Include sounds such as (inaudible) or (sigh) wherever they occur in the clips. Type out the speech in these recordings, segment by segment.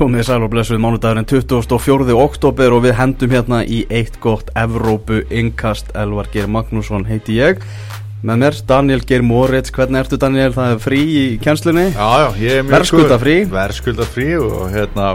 Komið sæl og blessuð mánudagurinn 24. oktober og við hendum hérna í eitt gott Evrópu innkast. Elvar Geir Magnússon heiti ég. Með mér Daniel Geir Moritz, hvernig ertu Daniel? Það er frí í kjænslunni Já, já, ég er mjög Verðskulda frí Verðskulda frí og hérna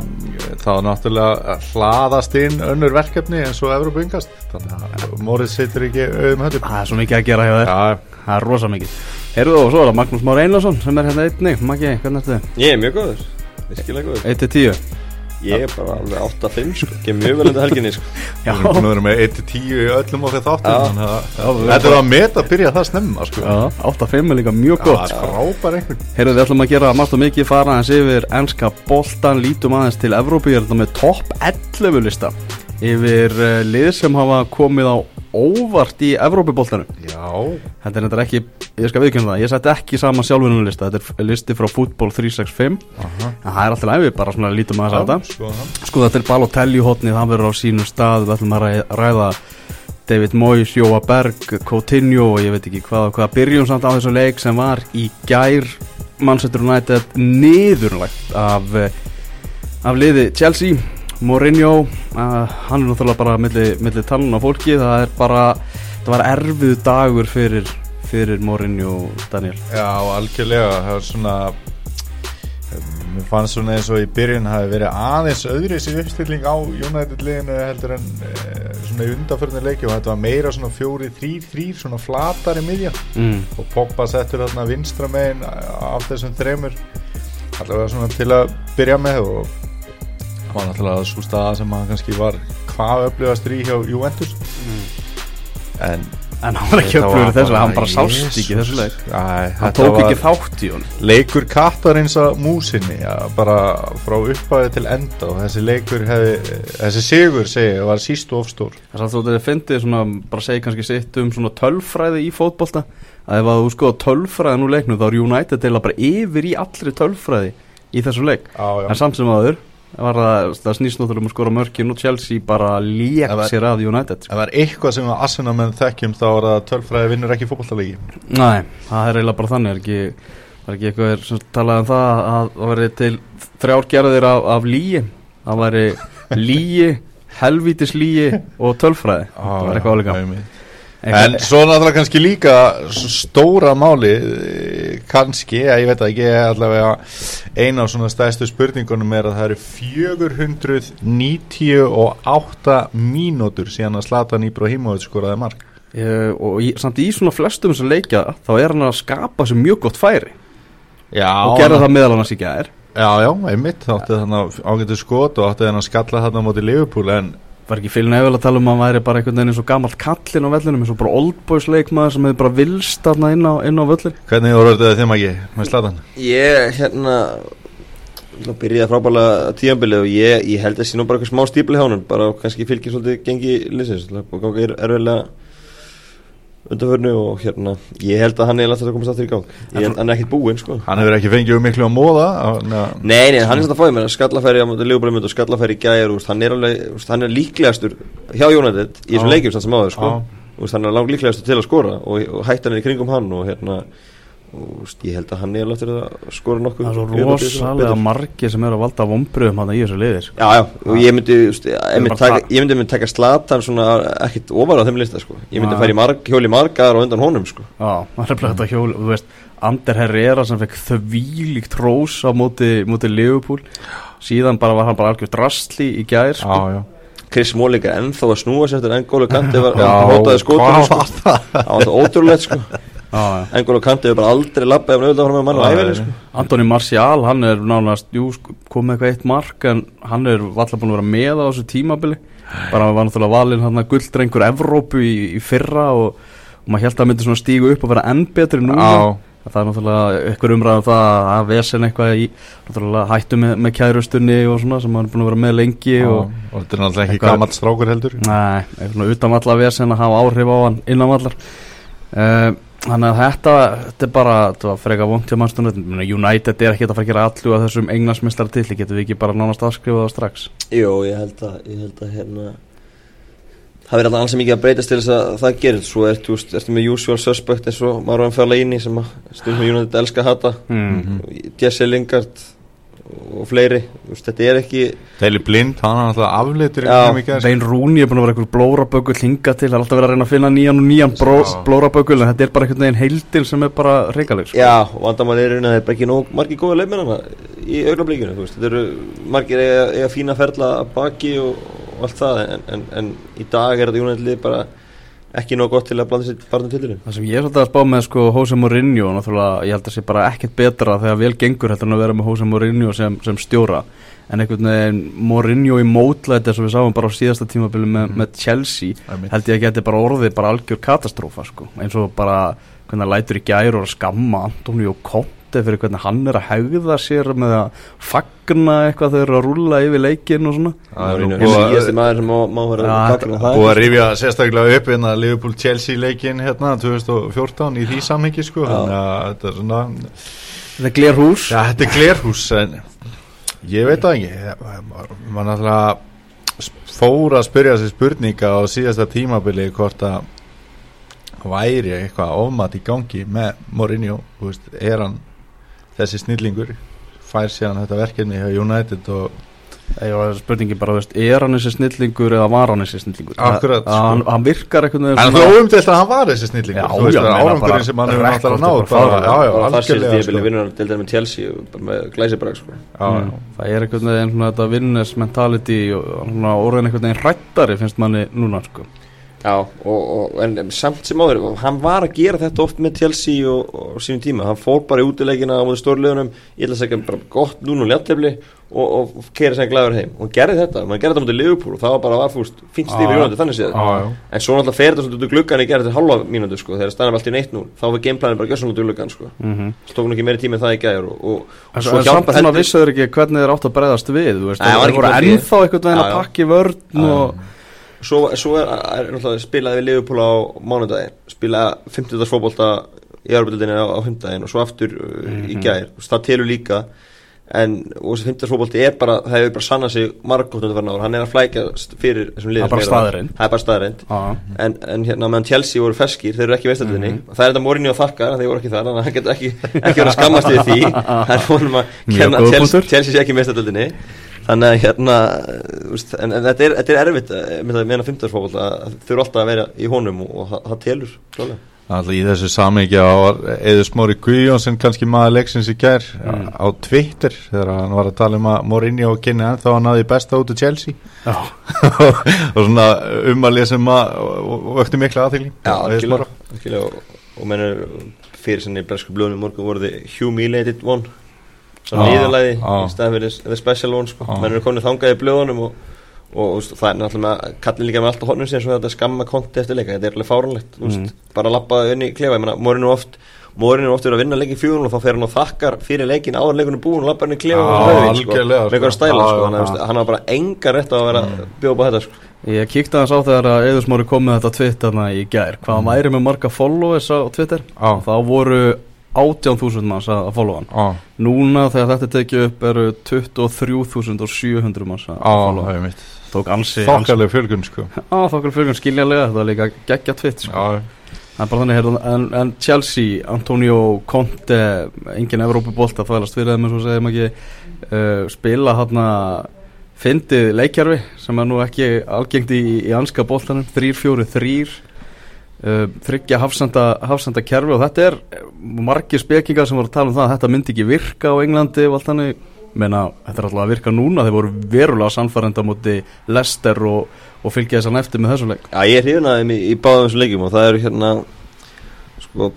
þá náttúrulega hlaðast inn önnur verkefni eins og Evrópu yngast þannig að Moritz situr ekki auðum höndum. Það er svo mikið að gera hjá þér. Já, Það er rosa mikið. Heyrðu og svo er það Magnús Már Einarsson sem er hérna einnig. Maggi, hvernig ertu? Ég er mjög góður, virkilega góður. 1-10 Ég er bara alveg 8-5 sko, ekki mjög vel undir helginni sko. Já, við erum búin að vera með 1-10 í öllum okkar þáttum að þetta er að meta að byrja það snemma sko. Já, 8-5 er líka mjög gott. Já, frábær einhvern Heyrðu, við ætlum að gera margt og mikið fara aðeins yfir ennska boltan, lítum aðeins til Evrópu, ég er þetta með topp 11 lista. Yfir uh, lið sem hafa komið á óvart í Evrópuboltanum. Já, Þetta er þetta ekki, ég skal viðkynna það, ég seti ekki saman sjálfinu lista, þetta er listi frá Fútból 365, aha. En það er alltaf læfið, bara svona lítum að það. Sko þetta er Balotelli hotnið, hann verður á sínu stað, við ætlum að ræ- ræða David Moyes, Jóa Berg, Coutinho og ég veit ekki hvað, hvað. Byrjum samt á þessu leik sem var í gær. Manchester United niðurlægt af, eh, af liði Chelsea, Mourinho, uh, hann er náttúrulega bara milli, milli talun á fólki, það er bara, það var erfiðu dagur fyrir, fyrir Mourinho, Daniel. Já, algjörlega. Það var svona mér fannst svona eins og í byrjun hafi verið aðeins öðri sér uppstilling á United liðinu heldur en e, svona í undanförnir leiki og þetta var meira svona fjóri, þrýr, þrýr svona flatar í miðjan Mm. og Pogba settur þarna vinstra megin af þessum þremur. Allavega svona til að byrja með og var náttúrulega svo staða sem hann kannski var hvað upplifast í hjá Juventus. En En hann var ekki þetta upplöfur var þessu, hann bara sást ekki í þessu leik. Æ, Hann þetta tók ekki þátt í honum. leikur kattarins að músinni ja, bara frá upphafi til enda og þessi leikur hefði þessi sigur segi var síst og ofstór Það er alltaf að þið fyndið svona, bara segi kannski sitt um svona tölfræði í fótbolta. Að ef að þú skoða tölfræði nú leiknum þá er United eða bara yfir í allri tölfræði í þessu leik. Já, en samt sem aður var það, það snýst náttúrulega um að skora mörkin og Chelsea bara lék Það var- sér að United ef það er eitthvað sem við Arsenal menn þekkjum þá er það að tölfræði vinnur ekki fótballtalegi Nei, það er eiginlega bara þannig er ekki, það er ekki eitthvað sem talaði um það að það væri til þrjár gerðir af, af líi það væri líi (laughs) helvítis líi og tölfræði. Það var eitthvað áleika en svo náttúrulega kannski líka stóra máli eh, kannski, að ég veit að ekki allavega eina af svona stæðstu spurningunum er að það eru 498 mínútur síðan að Zlatan Ibrahimovic skoraði mark. Uh, og í, samt í svona flestum sem leikja þá er hann að skapa sér mjög gott færi. Já, og gerða það meðal annars í gær. Já, já, einmitt, átti þannig ágættu skot og átti þannig að skalla þarna á móti Liverpool en var ekki fylgna eða að tala um að hann væri bara einhvern veginn eins og gamalt kallinn á vellinum eins og bara oldboys leikmaður sem hefur bara vilst þarna inn á, inn á völlin hvernig voru þetta þeim ekki með Zlatan? Ég, hérna Það byrjaði frábælega tíðanbilið og ég, ég held að sé nú bara eitthvað smá stípli hjá honum bara kannski fylgir svolítið gengi liðsins og gangi er erfiðlega undanförnu og hérna ég held að hann er alltaf að komast aftur í gang. Held hann er ekkert búinn sko. Hann hefur ekki fengið um miklu á móða Nei, nei, hann er þetta að fáið mér skallafæri á legubröðmynd og skallafæri í gæjar úst, hann, er alveg, úst, hann er líklegastur hjá Jónættið í þessum leikjum sem áður sko. Úst, hann er langt líklegastur til að skora og, og hættan er í kringum hann og hérna úst, ég held að hann er alveg að skora nokkuð það er svo rosalega margir sem eru að valda vombriðum hann í þessu liðir Já, já, og ég myndi, ég myndi, myndi taka slatan svona ekkert ofar á þeim lista sko. ég myndi færi marg, hjóli margar og undan honum sko. já, það er bara þetta hjól þú veist, Ander Herrera sem fekk þvílíkt rós á móti, móti Liverpool síðan bara var hann bara algjör drastli í gær sko. Já, já Chris Smalling er ennþá að snúa sér eftir Engólu Kanti var Já, hótaði hvað sko. var það? það var það ótrúlegt sko já. Engólu Kanti hefur bara aldrei ef hann auðvitað fram með mann á æfinni já, sko. Antoni Martial, hann er nánast jú, sko, kom með eitthvað eitt mark en hann er valla búin að vera með á þessu tímabili. Bara hann var náttúrulega valinn hann að gulldrengur Evrópu í, í fyrra og, og maður held að hann myndi svona stígu upp og vera enn betri núna. Það er náttúrulega eitthvað umræðum það að vesen eitthvað í náttúrulega hættu með, með kærustunni og svona sem hann er búin að vera með lengi já, og og þetta er náttúrulega ekki gamalt strákur heldur. Nei, eitthvað svona utan valla vesen að hafa áhrif á hann innan vallar. Uh, Þannig að þetta, þetta er bara, þetta var freka vondt hjá mannstunum. United er ekki að fara að gera allu að þessum englansmistar til, getur við ekki bara nánast afskrifað það strax? Jú, ég held að, ég held að hérna Það verður alltaf alls mikið að breytast til þess að það gerir Svo ertu, ertu með usual suspect eins og Marwan Fellaini sem að stundum United elska að hata. Mm. Jesse Lingard og fleiri Þú veist, þetta er ekki Deli Blind, hann er alltaf afleitur Vein Rúni er búin að vera einhver blóraböggul hinga til, það er alltaf verið að reyna að finna nýjan og nýjan blóraböggul en þetta er bara einhvern veginn heildil sem er bara reyngaleg sko. Já, og vandamál er raun að það er bara ekki nóg margir góða leikmennana í augnablikinu, þetta eru margir eiga, eiga fína ferla að baki og, og allt það, en, en, en í dag er þetta Jónættlið bara ekki nóg gott til að blanda sér barnum tildurinn. Það sem ég er svolítið að spá með sko Jose Mourinho náttúrulega, ég held að sé bara ekkert betra þegar vel gengur en að vera með Jose Mourinho sem, sem stjóra en einhvern veginn Mourinho í mótlæti og við sáum bara á síðasta tímabili með, Mhm. með Chelsea held ég að geti bara orðið bara algjör katastrófa sko, eins og bara hvernig hann lætur í gær og skamma Antonio Conte fyrir hvernig hann er að hegða sér með að fagna eitthvað þegar þeir eru að rúlla yfir leikinn og svona. Það er er að- síðasti maður sem má, vera Já, gagnrýna það. Búið að rifja sérstaklega upp hérna Liverpool-Chelsea leikin hérna 2014 í því samhengi sko þannig að þetta er svona Þetta er glerhús. Já, þetta er glerhús en ég veit það ekki. Maður náttúrulega fór að spyrja sér spurninga á síðasta tímabili hvort að væri eitthvað ofmat í gangi með Mourinho, þú veist, er hann þessi snillingur fær síðan þetta verkefni hjá United og Ég spurningi bara, veist, er hann þessi snillingur eða var hann þessi snillingur? Akkurat, að hann, sko. hann virkar veginn en það óumdelt að hann var þessi snillingur Já, þú veist, já, það er meina bara árangurinn sem hann hefur já, og það sé algjörlega þetta sko. vinnur til dæmi Chelsea bara með glæsibræk sko. Já, já. Það er einhvern veginn svona þetta vinness mentality og svona orðin einhvern veginn hrættari finnst manni núna sko. Já, og, og, en samt sem áður hann var að gera þetta oft með Chelsea og, og sínum tíma, hann fór bara í útileikina á stórlegunum, ég ætla að segja bara gott núna og léttefli og, og keira sem glæður heim, og hann gerði þetta, hann gerði þetta mútið Liverpool og það var bara var fúst, fínst Já, stífi já. jónandi þannig séð, en svo náttúrulega fer þetta svona út úr gluggan í gerði til halva mínútu sko, þegar stannum allt í neitt nú, þá var gameplanin bara gjössan út úr gluggan sko, mm -hmm. stókun ekki meiri tími en það í gæður og, og, og En svo svo samt svona vissuður ekki hvernig þeir átt að breyðast við þú veist, það ekki voru ennþá einhvern veginn að pakki vörn og svo, svo er, er náttúrulega spilaði við Liverpool á mánudaginn spilaði 50. fótbolta í Arbjörldinni á, á 50 og svo aftur uh, í Mhm. gær það telur líka en þessi 50. fótbolti er bara það hefur bara sannað sig margótt hann er að flækjast fyrir þessum liðum Það er bara er staðreind Já. en, en hérna meðan Chelsea voru feskir þeir eru ekki veistaldinni Mhm. það er þetta morinni og þakkar þeir voru ekki þar þannig að hann getur ekki, ekki verið að skammast við því (laughs) það er vonum að. Chelsea sé ekki veistaldinni þannig að hérna úst, en, en þetta, er, þetta er erfitt eh, meðan 50. fótbolta að þau eru alltaf að vera í honum og, og það, telur klálega. Alltaf í þessu samhengi var Eður Smári Guðjónsson kannski maður leiksins í gær Mm. á Twitter þegar hann var að tala um að Mourinho og kynni ennþá hann aði besta út af Chelsea Já. (laughs) og svona umalið sem að vökti mikla aðþygli Já, algjörlega, og, og mennur fyrir sinni í bresku blöðunum morgun voru þið humiliated one svo Já, nýðurlæði í staðan fyrir the special one sko. Já. mennur er komin þangað í blöðunum og, og, og það er náttúrulega kallin líka með allt á honum svo þetta skamma konti eftir leika þetta er alveg fáránlegt mm. Mm. bara að lappa inn í klefa, ég menna morinu oft morinu oft er að vinna leikin fjóðun og þá fer hann og þakkar fyrir leikin áður leikunum búin og lappa inn í klefa og rauðvín, sko, með eitthvað sko. stæla sko, já, hann, hann har bara enga rétt á að vera mm. bjóða på þetta sko. Ég kíkti aðeins á þegar að Eður Smári kom með þetta Twitterna í gær hvað hann væri með marga followers á Twitter Já. þá voru 18.000 manns að að followa hann. Já, Núna þegar þetta er tekið upp eru 23.700 manns að já, followa hann. er Tók ansi Þokkaleg fjölgun sko. Já, þokkar fyrir skiljanlega, það var líka geggja tvitt sko. Það er bara þannig, heyrðu, en, en Chelsea, Antonio Conte, engin Evrópubólt að fælast fyrir þeim, eins og segjum ekki, uh, spila hann fyndið leikjarfi sem er nú ekki algengt í, í anska bóltanum, 3-4-3, uh, þryggja hafsenda, hafsenda kerfi og þetta er eh, margir spekingar sem voru að tala um það að þetta myndi ekki virka á Englandi og allt þannig, menna þetta er alltaf að virka núna, þeir voru verulega sannfærenda múti Lester og, og fylgja þessan eftir með þessum leik. Já, ég er hrifin að þeim í, í báðum þessum leikjum og það eru hérna sko,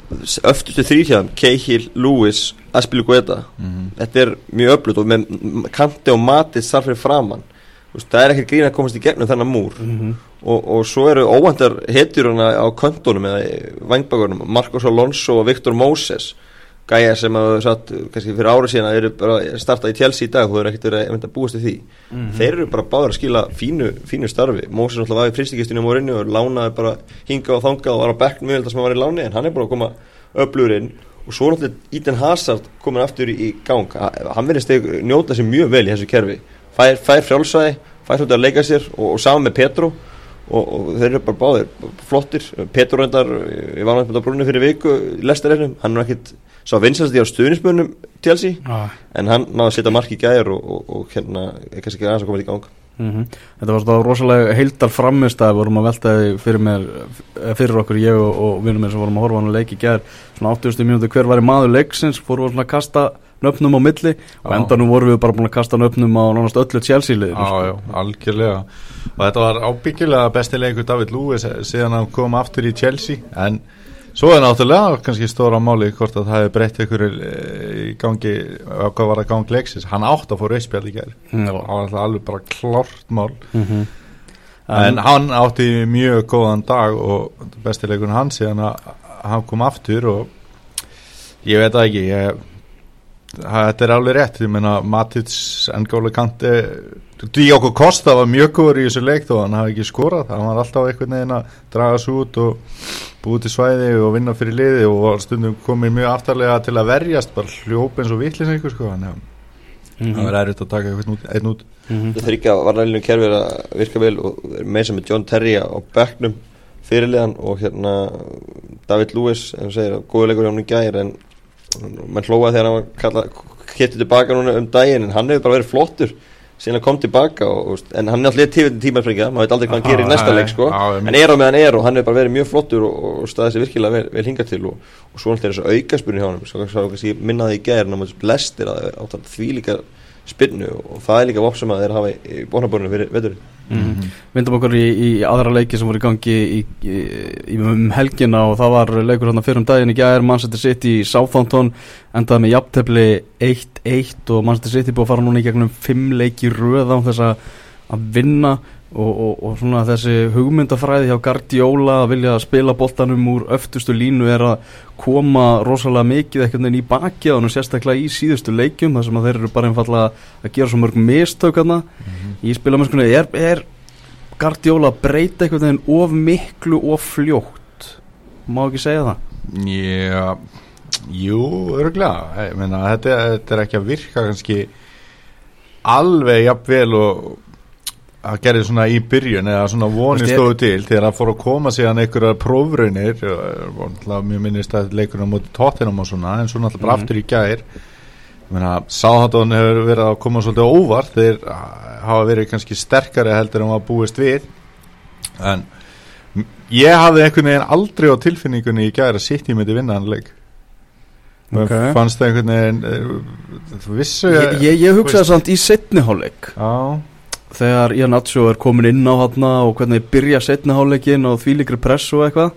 öftustu þrýrhjáðum Cahill, Lewis, Aspilicueta mhm. þetta er mjög öflut og með Kante og Matis þar fyrir framann Þú veist, það er ekkert grín að komast í gegnum þennan múr Mm -hmm. Og, og svo eru óvandar hetjuruna á köntunum eða vangbækurunum Marcos Alonso og Victor Moses gæja sem að satt kannski fyrir árið síðan eru bara startað í Chelsea í dag þú eru ekkert verið að búist í því. Þeir eru bara báður að skila fínu, fínu starfi. Moses náttúrulega var í fristikistinu á morinu og lánaði bara hinga og þanga og var á bekknum mjög sem var í láni en hann er bara að koma öflugur inn. Og svo náttúrulega Eden Hazard komin aftur í, gang. Ha- hann verðist njóta sér mjög vel í þessu kerfi. Fær, fær frjálsæði, fær svolítið að leika sér og, og saman með Petro og, og þeir eru bara báðir flottir, Petur reyndar ég var náttúrulega brunni fyrir viku í lestarreifnum hann er ekkit sá vinsast í á stuðnismönnum Chelsea, ah. en hann náði að setja mark í gæjar og, og, og hérna er kannski ekki aðeins að koma í gang mm -hmm. Þetta var svona rosalega heildal framist að vorum að velta fyrir, mér, fyrir okkur ég og, og vinnum mér sem vorum að horfa hann að leiki í gæjar svona 80. mínúti hver var í maður leiksins fórum við svona að kasta nöfnum á milli. Og endanum vorum við bara búin að kasta nöfnum á nánast öllu Chelsea-liðinu Já, sko. algjörlega. Og þetta var ábyggilega bestileikur David Lewis síðan hann kom aftur í Chelsea. En svo er náttúrulega kannski stóra máli hvort að það hefur breytt ykkur í gangi, hvað var það gang leiksis hann átt að fóra auðspjall í gerð Mm, og hann var alveg bara klart mál. Mm -hmm. en hann átti mjög góðan dag og bestileikurinn hans síðan að hann kom aftur og ég veit það ekki ég þetta er alveg rétt, ég meina Matits, N'Góli Kanti Diogo Costa var mjög góður í þessu leik þó hann hafi ekki skorað, hann var alltaf einhvern veginn að draga svo út og búið til svæði og vinna fyrir liði og var stundum komið mjög aftarlega til að verjast bara hljóp eins og vittlis einhver sko, þannig að Mhm. það var erfitt að taka einhvern út, einn út. Það þryggja varnælinu kerfið að virka vel og með sem er John Terry á bekknum fyrirliðan og hérna David Lewis, en segir að góðuleikur hjá hann í gæri en mann hlóa þegar hann var hittið tilbaka núna um daginn en hann hefur bara verið flottur síðan kom tilbaka og, en hann er alltaf tífið tímafringja, maður veit aldrei hvað hann gerir í næsta leik sko, en er á meðan er og hann hefur bara verið mjög flottur og, og staðið sér virkilega vel, vel hingað til og, og svo alltaf er þessu aukaspunni hjá hann svo kannski minnaði í en hann lestir að átt því líka spinnu og það er líka vopn sem að þeir hafa í bónabórinu fyrir veturinn Mm -hmm. Vindum okkur í, í aðra leiki sem voru í gangi í, í, um helgina og það var leikur hérna fyrir um daginn í gæðir Manchester City í Southampton endaði með jafntefni 1-1 og Manchester City búið að fara núna í gegnum 5 leiki röð á þess að vinna og, og, og svona þessi hugmyndafræði hjá Guardiola að vilja spila boltanum úr öftustu línu er að koma rosalega mikið ekkert inn í baki á hann og sérstaklega í síðustu leikjum þar sem að þeir eru bara einfallega að gera svo mörg mistökarna mm -hmm. í spilamennskunni er, er Guardiola að breyta einhvern veginn of miklu og fljótt? Má ekki segja það? Já, jú, örgulega þetta, þetta er ekki að virka kannski alveg jafnvel og að gerði svona í byrjun eða svona vonið stóðu til þegar að fór að koma síðan einhverjar prófraunir og mjög minnist að leikurinn á móti tóttinum og svona en svo náttúrulega bara mm -hmm. aftur í gær Sáhatón hefur verið að koma svolítið óvart þeir hafa verið kannski sterkari heldur en að búist við en ég hafði einhvern veginn aldrei á tilfinningunni í gær að sitt í mitt í vinnaðanleik okay. fannst það einhvern veginn þú vissu ég, ég, ég hugsaði samt í setniháleik já þegar Ian Nacho er komin inn á hann og hvernig byrja setniháleikin og því líkri press og eitthvað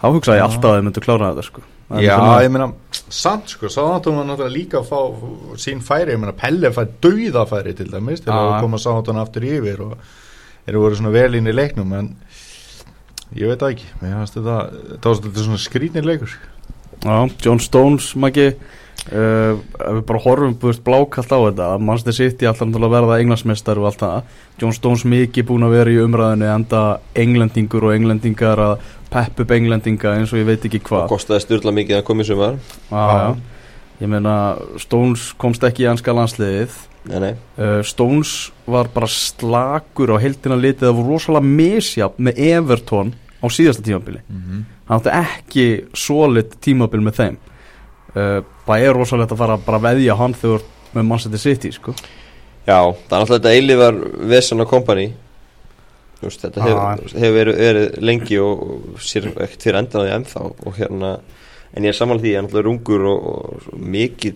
þá hugsaði ég alltaf að þið myndu klára þetta sko. Já, ég meina, samt sko Sáðantón var náttúrulega líka að fá sín færi, ég meina, Pelle fæði dauðafæri til dæmis til að koma Sáðantón aftur yfir og eru voru svona vel inn í leiknum en ég veit ekki mér finnst þetta, þetta var svona skrýnir leikur Já, John Stones, Maggi Uh, ef við bara horfum búist blákallt á þetta Manchester City alltaf að verða englandsmeistar og allt það. John Stones mikið búin að vera í umræðinu enda englendingur og englendingar að pepp upp englendinga eins og ég veit ekki hvað. Og kostiði styrla mikið að koma í sumar. Ah, ég meina Stones komst ekki í anska landsliðið. Nei, nei. Uh, Stones var bara slagur á heldina litið það voru rosalega misjafn með Everton á síðasta tímabili. Mm -hmm. hann átti ekki solid tímabil með þeim Uh, það er rosalegt að fara bara að veðja hann þegar með Manchester City sko. Já, það er alltaf þetta eilívar Vesson og Company Just, þetta ah, hefur hef verið, verið lengi og, og sér ekkert fyrir endan á því ennþá og hérna en ég er samanlega því að ég er náttúrulega rungur og, og mikil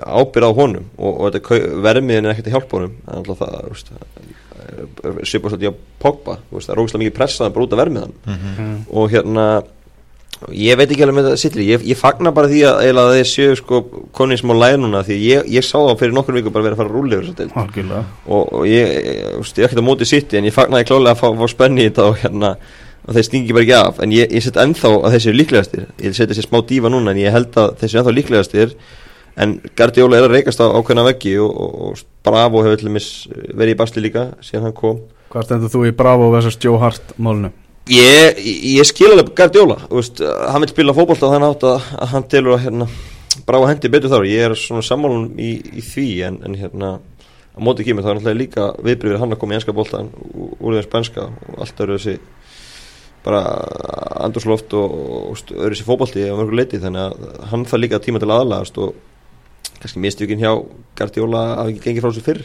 ábyrð á honum og, og vermiðin er ekkert að hjálpa honum það er náttúrulega það svipast að ég á Pogba það er rógislega mikið pressaðan bara út af vermiðan mm -hmm. og hérna ég veit ekki alveg með þetta sitri ég, ég fagnar bara því að, að þeir séu sko konið smá lænuna því ég, ég sá það fyrir nokkur viku bara verið að fara yfir þessu deild. Og, og ég, ég er ekkert á móti sitti en ég fagnar ég klálega að fá, fá spenni í þetta og hérna og þeir stingi bara ekki af. En ég, ég set ennþá að þeir séu líklegastir. Ég set þessi smá dífa núna en ég held að þeir séu ennþá líklegastir. En Guardiola er að reykast á ákveðna veggi og, og, og Bravo hefur verið í basli líka síðan hann kom. Hvað stendur þú í Bravo vs. Joe Hart málunum? Ég, ég skil alveg Guardiola veist, hann vil spila fókbólta og þannig átt að, að hann telur að hérna, Bravo hendi betur þar. Ég er svona sammálun í, í því en, en hérna á móti kemur, það er náttúrulega líka viðbrifir hann að koma í enska boltan úr þeim spænska og allt eru þessi bara andursloft og, og öðru þessi fókbalti á mörgur leiti þannig að hann þarf líka tíma til aðalagast og kannski mistökin hjá Gardiola að ekki gengi frá þessu fyrr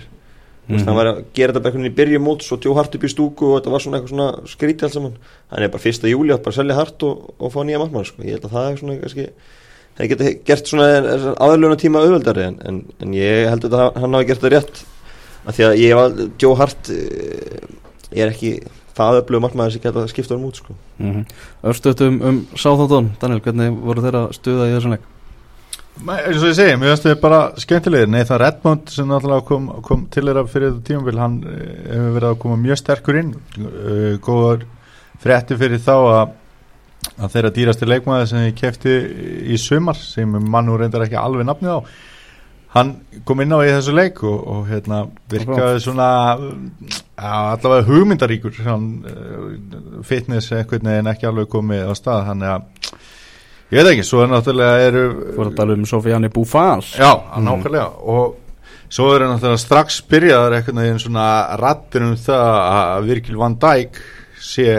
mm -hmm. hann var að gera þetta bara í byrju mót svo tjó hart upp í stúku og þetta var svona eitthvað svona skríti alls saman hann er bara fyrsta júli að bara selja hart og, og fá nýja mattmann sko. ég held að það er svona kannski það geta gert svona aðluna tíma auðvöldari en, en, en ég held að hann hafi gert það rétt að því að ég var Joe Hart eh, ég er ekki það öflugum margmæður sem geta skipta um út sko. mm -hmm. Örstöðum um Sáþóttón Daniel, hvernig voru þeirra stuða í þessum leik? Eins og ég segi, mér finnst þau bara skemmtilegir. Nei, það er Edmond sem náttúrulega kom, kom til þeirra fyrir þetta tímafél hann eh, hefur verið að koma mjög sterkur inn. Uh, góður frétti fyrir þá að, að þeirra dýrasti leikmaði sem ég kefti í sumar sem mann og reyndar ekki alveg nafnið á hann kom inn á í þessu leik og, og hérna virkaði svona ja, allavega hugmyndaríkur. Hann, uh, fitness eitthvað en ekki alveg komið á stað hann er að Ég veit ekki, svo er náttúrulega eru Þú voru að tala um Sofiani Búfans Já, mm. nákvæmlega og svo eru náttúrulega strax byrjaðar eitthvað en svona rattir um það að Virkil van Dijk sé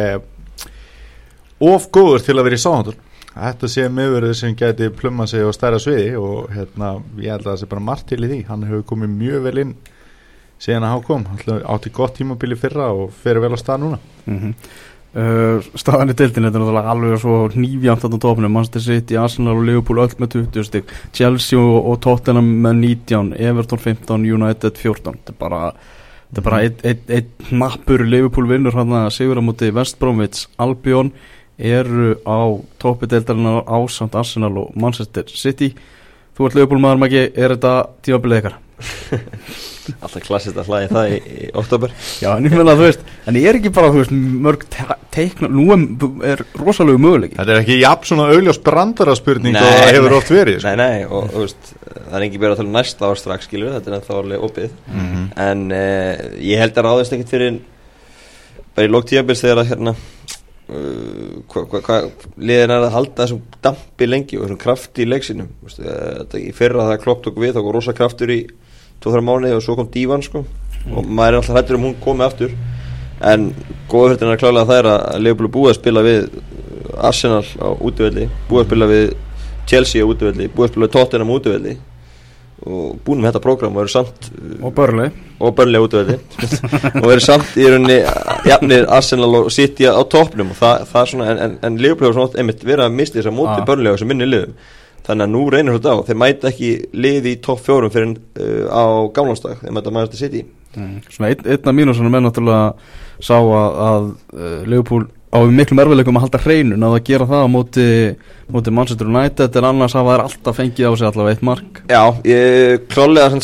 of góður til að vera í sáhandur Þetta sé meðverðið sem geti plumma sig á stærra sviði og hérna ég held að það sé bara margt til í því. Hann hefur komið mjög vel inn síðan að hann kom, átti gott tímabili fyrra og fer vel á stað núna. Mm -hmm. Uh, staðan í deildin þetta er náttúrulega alveg svo nýfjamt á tópinu, Manchester City, Arsenal og Liverpool öll með 20 stygg, Chelsea og, og Tottenham með 19, Everton 15 United 14, þetta er bara þetta er bara eitt ein, ein nappur Liverpool vinnur hann að sigur á móti West Bromwich, Albion eru á tópi deildarinnar ásamt Arsenal og Manchester City. Þú ert Liverpool maður Maggi, er þetta tímabilið ykkar? (laughs) Alltaf klassist að hlæði það í, í oktober Já, en ég meina að þú veist En ég er ekki bara, þú veist, mörg teikna Nú er rosalega möguleik Þetta er ekki jafn svona auðljós brandaraspurning og það hefur oft verið sko. Nei, nei, og þú veist Það er ekki verið að tala næsta ár strax, skilur Þetta er ennþá alveg opið. Mm -hmm. En eh, ég held að ráðist ekkert fyrir Bara í lóktíabils þegar að hérna Uh, hvað hva, hva, liðin er að halda þessum dampi lengi og þessum krafti í leiksinum þetta í fyrra það klopt okkur við þá kom rosa kraftur í 2-3 mánu og svo kom Dívan sko. Mm. og maður er alltaf hættur um hún komið aftur. En góðhörðin er klálega það er að Leopold búið að spila við Arsenal á útvöldi búið að spila við Chelsea á útvöldi búið að spila við Tottenham á útvöldi og búin með þetta prógram og eru samt og börli og börli á útvöldi (laughs) og eru samt í rauninni jafnir Arsenal og City á toppnum. Og það, það er svona en, en, Leopold hefur svona einmitt verið að misti þess að móti ah. á þessu minni liðum þannig að nú reynir þetta á. Þeir mæta ekki liði í topp fjórum fyrir uh, á gálanstag, þeir mæta sitt í mm. Svona ein, einna mínusinu með náttúrulega sá að, að uh, Leopold á miklu merfileikum að halda hreinun að gera það á móti, móti Manchester United. En annars hafa þær alltaf fengið á sig allavega eitt mark. Já, ég klálega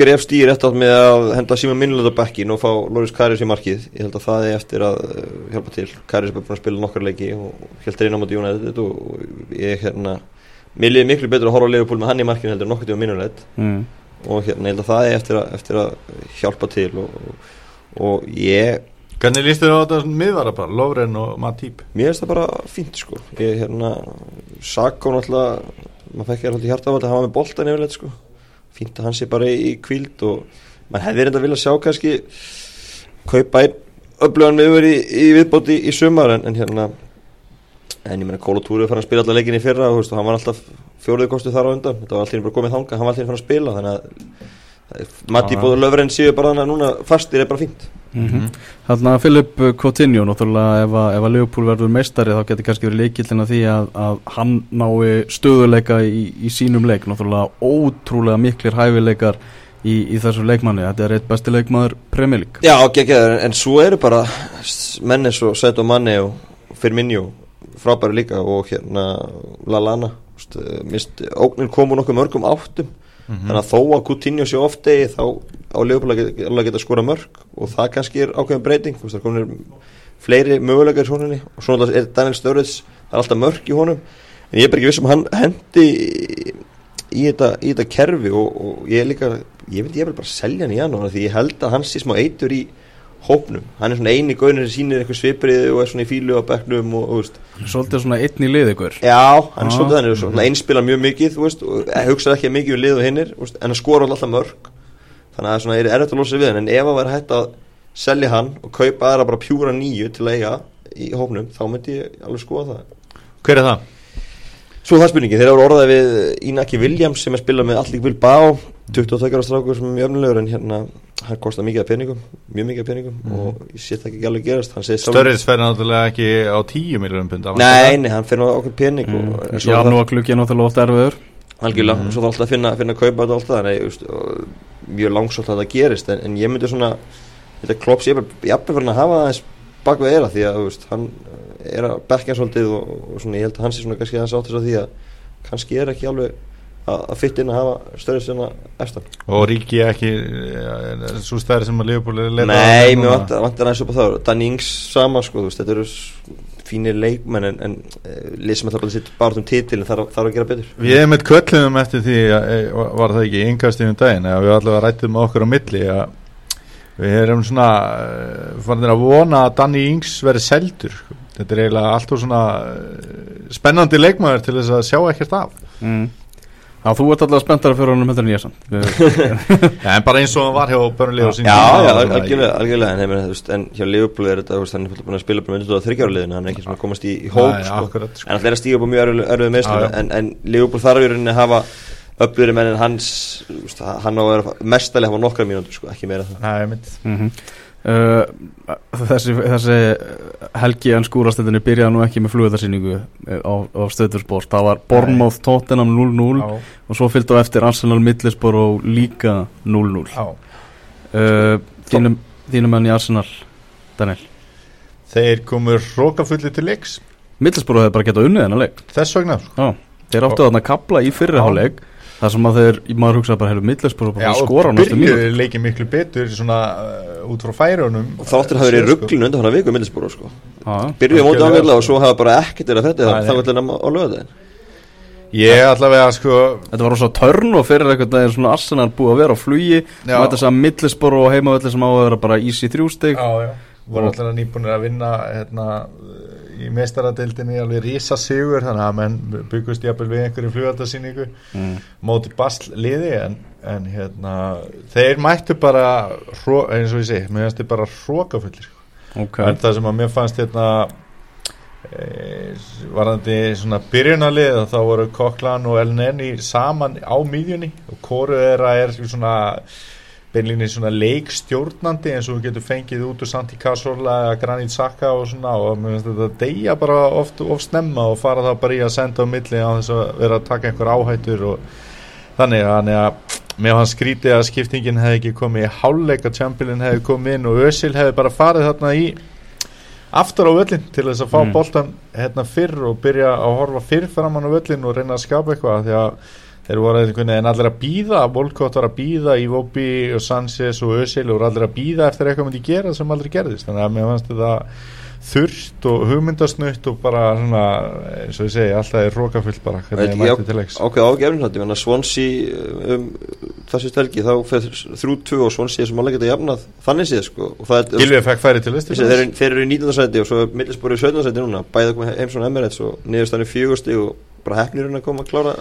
gref stýr eftir með að henda síma minnulega bekkin og fá Loris Karius í markið. Ég held að það er eftir að uh, hjálpa til. Karius er búin að spila nokkar leiki og heldur einn á móti United og ég hérna mér liði miklu betur að horfa á Leopold með hann í markinu heldur nokkur tíma minnulegð mm. og hérna ég held að það er eftir að, eftir að hjálpa til og, og, og ég Hvernig líst þér á þetta miðvara bara, Lofren og Matýp? Mér finnst það bara fínt sko ég hérna, Sakko náttúrulega maður fekk ég alltaf hjartafald að hafa með boltan yfirleitt sko, fínt að hann sé bara í kvíld og maður hefði reynda vilja sjá kannski kaupa einn öflugan miður í, í viðbóti í, í sumar en, en hérna en ég meina Kóla Túri fann að spila alla leikin í fyrra og veist, hann var alltaf fjóruði kostu þar á undan. Þetta var alltaf bara komið þanga, hann var alltaf fann að spila þannig að Matti Bóður Löfren séu bara þannig að núna fastir er bara fínt. Mm -hmm. Þannig að Filip Coutinho náttúrulega ef að, að Leopold verður meistari þá getur kannski verið leikildin að því að, að hann nái stöðuleika í, í sínum leik. Náttúrulega ótrúlega miklir hæfileikar í, í þessu leikmanni, þetta er eitt besti leikmaður Premier League. Já, ekki ekki, en svo eru bara menni svo Seto Manni og Firmino frábæri líka og hérna Lallana mist, ógnir komu nokkuð mörgum áttum. Mm -hmm. þannig að þó að Coutinho sé ofti þá á leifbúrlega geta, geta skora mörg og það kannski er ákveðin breyting. Það komir fleiri mögulegar í honunni og svona er Daniel Sturridge það er alltaf mörg í honum. En ég er bara ekki viss um hann hendi í, í, þetta, í þetta kerfi og, og ég er líka ég veit ég vil bara selja hann í janúar því ég held að hans sé smá eitur í hópnum, hann er svona eini gauðin sem sýnir eitthvað svipriði og er svona í fílu á bekknum og, og veist. Svolítið svona einn í lið ykkur. Já, hann er svolítið þannig, svona einspila mjög mikið veist, og hugsaði ekki mikið um lið og hinnir en hann skor alltaf mörg þannig að það er er erfitt að losa við hann en ef að vera hægt að selja hann og kaupa aðra bara pjúra nýju til að eiga í hópnum, þá myndi ég alveg skoða það. Hver er það? Svo það spurningi, þeir eru orðað við Inaki Williams sem er spilað með Allik Bilbao 22 ára strákur sem er mjög öfnilegur en hérna, hann kostar mikið af peningum mjög mikið af peningum og ég sé það ekki alveg gerast. Störris fer náttúrulega ekki á 10 miljonum pund Nei, nei, hann fyrir okkur pening Mm. Já, er nú að klukki er náttúrulega oft erfiður. Algjörlega, og svo þarf alltaf að finna, finna að kaupa þetta alltaf þannig, just, mjög langsótt að það gerist en, en ég myndi svona þetta klops ég er jafnveg fyrir að hafa það eins bak við eira því að veist, hann er að bekka svolítið og, og svona ég held að hann sé svona kannski að því að alveg að, að fytt inn að hafa eftir Og Ríki ekki Svo stærri sem að Leopold er að leita Nei, að mér vantar, aðeins upp á það. Danny Ings sama sko, þú veist, þetta eru fínir leikmenn en, en uh, lið sem ætla bara að sitt bara um titil þarf, að gera betur. Við hefum eitt kölluðum eftir því að, e, var það ekki yngast yfir daginn að við allavega rættum okkur á milli að við erum svona eh, farin að vona að Danny Ings verði seldur. Þetta er eiginlega alltaf svona eh, spennandi leikmaður til þess að sjá ekkert af. Mm. Já, þú ert alltaf spenntar fyrir honum heldur en ég samt. (laughs) Ja, en bara eins og hann var hjá sín Já, já, algjörlega, algjörlega. En, hjá Liverpool er þetta, hann er búin að spila bara með þetta þryggjáruliðinu, hann er ekki svona að komast í, í hóp Nei, sko. sko. en hann er að stíga upp á mjög Já, meðslum já. en, en Liverpool þarf í rauninni að hafa menn en hans hann á að vera mestalega hafa nokkra mínútur sko, ekki meira það. Mm uh, þessi, þessi helgi en skúrastendinni byrjaði nú ekki með flugöldarsýningu á, á stöðursport það var Bournemouth Tottenham 0-0 Já, og svo fylgdu á eftir Arsenal Middlesbrough og líka 0-0 já. uh, þínum, þínum menn í Arsenal Daniel? Þeir komur hrókafulli til leiks. Middlesbrough hefði bara getað unnið þennan leik. Þess vegna sko. Já, þeir áttu þarna kapla í fyrriháleik þar sem að þeir, maður hugsaði bara hefur Middlesbrough bara að skora á næstu mínútu byrjuðu leikið miklu betur svona uh, út frá færunum og þáttur hafa verið í rugglinu undan hann að viku middilsbúru sko. Já, byrjuði á móti Algjörlega, ángæðlega og sko. svo hafa bara ekkert verið að þetta þá nei. ætla hann á lögðin Ég allavega sko Þetta var rosa törn og fyrir einhvern veginn svona Arsenal búið að vera á flugi Já. og þetta sem Middlesbrough og heimavelli sem á að vera bara easy þrjústig Já, já voru allavega nýbúinir að vinna hérna, í meistaradeildinni alveg rísa sigur þannig að menn byggust jafnvel við einhverju flugaldarsýningu mm. móti basl liði en, en hérna, þeir mættu bara eins og ég segi, mér finnst þeir bara hrókafullir Ok, en það sem að mér fannst hérna e, varðandi svona byrjunarlið þá voru Koklan og Elneni saman á miðjunni og kóru þeirra er svona beinlinni svona leikstjórnandi eins og við getum fengið út úr Santi eða Granit Xhaka og svona og mér finnst þetta deyja bara oft of snemma og fara það bara í að senda á milli á þess að vera að taka einhver áhættur og þannig að, að mér fannst skrítið að skiptingin hefði ekki komið í háluleika Chamberlain hefði komið inn og Özil hefði bara farið þarna í aftur á völlin til þess að fá Mm. boltan hérna fyrr og byrja að horfa fyrr framann á völlin og reyna að skapa eitthvað því að þeir voru einhvern veginn allir að býða Volkot var að býða í Vobi og Sanchez og Özil og voru allir að býða eftir eitthvað myndi gera sem aldrei gerðist þannig að mér fannst þetta þurrt og hugmyndasnutt og bara svona, eins og ég segi, alltaf er rókafullt bara hvernig þið mætti til leiks ákveð ágefnin þetta, menna Swansea um, þessu stelgi þá fyrir þrjú tvö og Swansea sem alveg geta jafnað þannig séð sko og það er Gilvið fekk færi til Þessi, þeir, eru- í 19. sæti og svo er í 17. sæti núna bæðið komið heimsson Emirates og niðurstæðan í fjögusti og bara hefnirinn að koma að klára